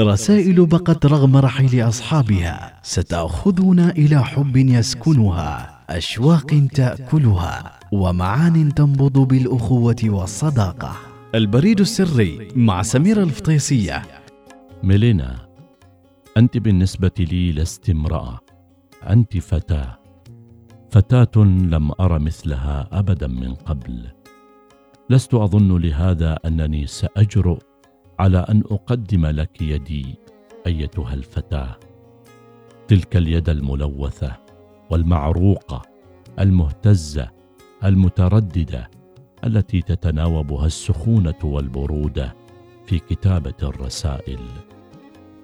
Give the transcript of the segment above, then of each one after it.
رسائل بقت رغم رحيل أصحابها ستأخذنا إلى حب يسكنها أشواق تأكلها ومعان تنبض بالأخوة والصداقة. البريد السري مع سميرة الفطيسية. ميلينا أنت بالنسبة لي لست امرأة أنت فتاة. فتاة لم أر مثلها أبدا من قبل. لست أظن لهذا أنني سأجرؤ على أن أقدم لك يدي أيتها الفتاة. تلك اليد الملوثة والمعروقة المهتزة المترددة التي تتناوبها السخونة والبرودة في كتابة الرسائل.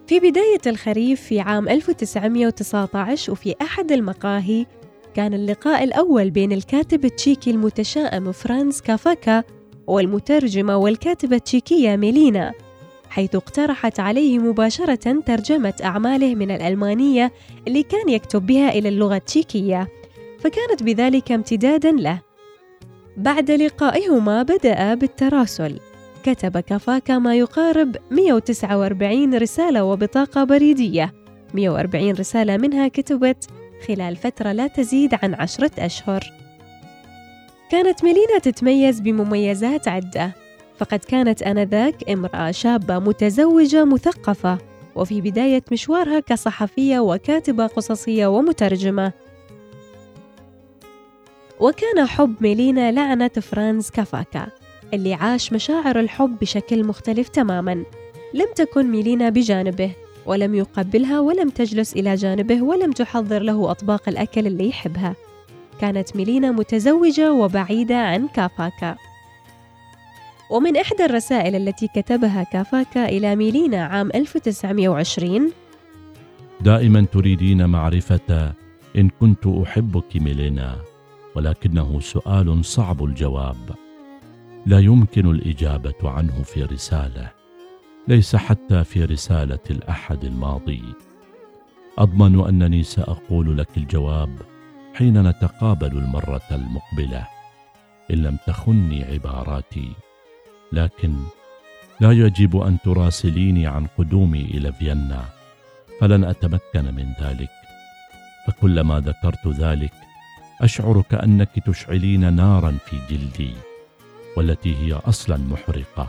في بداية الخريف في عام 1919 وفي أحد المقاهي كان اللقاء الأول بين الكاتب التشيكي المتشائم فرانز كافاكا والمترجمة والكاتبة التشيكية ميلينا. حيث اقترحت عليه مباشرة ترجمة أعماله من الألمانية اللي كان يكتب بها إلى اللغة التشيكية فكانت بذلك امتدادا له. بعد لقائهما بدأ بالتراسل. كتب كافاكا ما يقارب 149 رسالة وبطاقة بريدية. 140 رسالة منها كتبت خلال فترة لا تزيد عن عشرة أشهر كانت ميلينا تتميز بمميزات عدة. فقد كانت آنذاك امرأة شابة متزوجة مثقفة وفي بداية مشوارها كصحفية وكاتبة قصصية ومترجمة. وكان حب ميلينا لعنة فرانز كافاكا اللي عاش مشاعر الحب بشكل مختلف تماما. لم تكن ميلينا بجانبه ولم يقبلها ولم تجلس إلى جانبه ولم تحضر له أطباق الأكل اللي يحبها. كانت ميلينا متزوجة وبعيدة عن كافاكا. ومن إحدى الرسائل التي كتبها كافاكا إلى ميلينا عام 1920 دائما تريدين معرفة إن كنت أحبك ميلينا ولكنه سؤال صعب الجواب. لا يمكن الإجابة عنه في رسالة ليس حتى في رسالة الأحد الماضي. أضمن أنني سأقول لك الجواب حين نتقابل المرة المقبلة إن لم تخني عباراتي. لكن لا يجب أن تراسليني عن قدومي إلى فيينا فلن أتمكن من ذلك. فكلما ذكرت ذلك اشعر كانك تشعلين نارا في جلدي والتي هي أصلا محرقة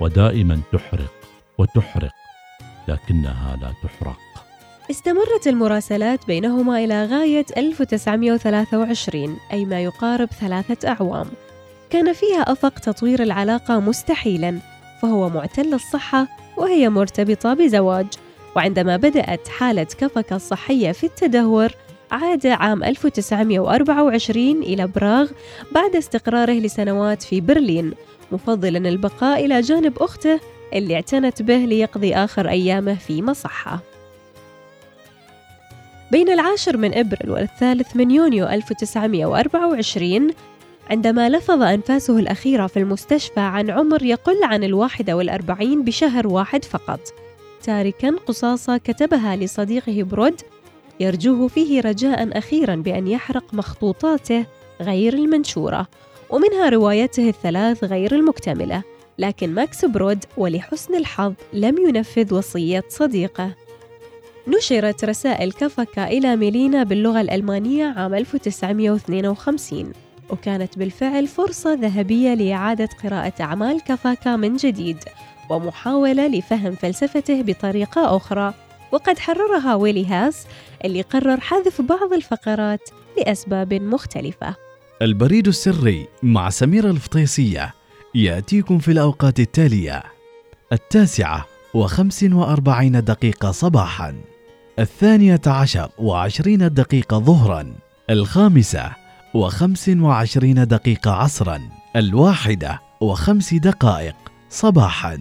ودائما تحرق وتحرق لكنها لا تحرق. استمرت المراسلات بينهما إلى غاية 1923 أي ما يقارب ثلاثة أعوام. كان فيها أفق تطوير العلاقة مستحيلا فهو معتل الصحة وهي مرتبطة بزواج وعندما بدأت حالة كفك الصحية في التدهور عاد عام 1924 إلى براغ بعد استقراره لسنوات في برلين مفضلا البقاء إلى جانب أخته اللي اعتنت به ليقضي آخر أيامه في مصحة. بين العاشر من إبريل والثالث من يونيو 1924 عندما لفظ أنفاسه الأخيرة في المستشفى عن عمر يقل عن الواحدة والأربعين بشهر واحد فقط. تاركا قصاصة كتبها لصديقه برود يرجوه فيه رجاء أخيرا بأن يحرق مخطوطاته غير المنشورة ومنها روايته الثلاث غير المكتملة. لكن ماكس برود ولحسن الحظ لم ينفذ وصية صديقه. نشرت رسائل كافكا إلى ميلينا باللغة الألمانية عام 1952 وكانت بالفعل فرصة ذهبية لإعادة قراءة أعمال كافكا من جديد ومحاولة لفهم فلسفته بطريقة أخرى. وقد حررها ويلي هاس اللي قرر حذف بعض الفقرات لأسباب مختلفة. البريد السري مع سميرة الفطيسية يأتيكم في الأوقات التالية. التاسعة وخمس وأربعين دقيقة صباحا. الثانية عشر وعشرين دقيقة ظهرا. الخامسة وخمس وعشرين دقيقة عصرا. الواحدة وخمس دقائق صباحا.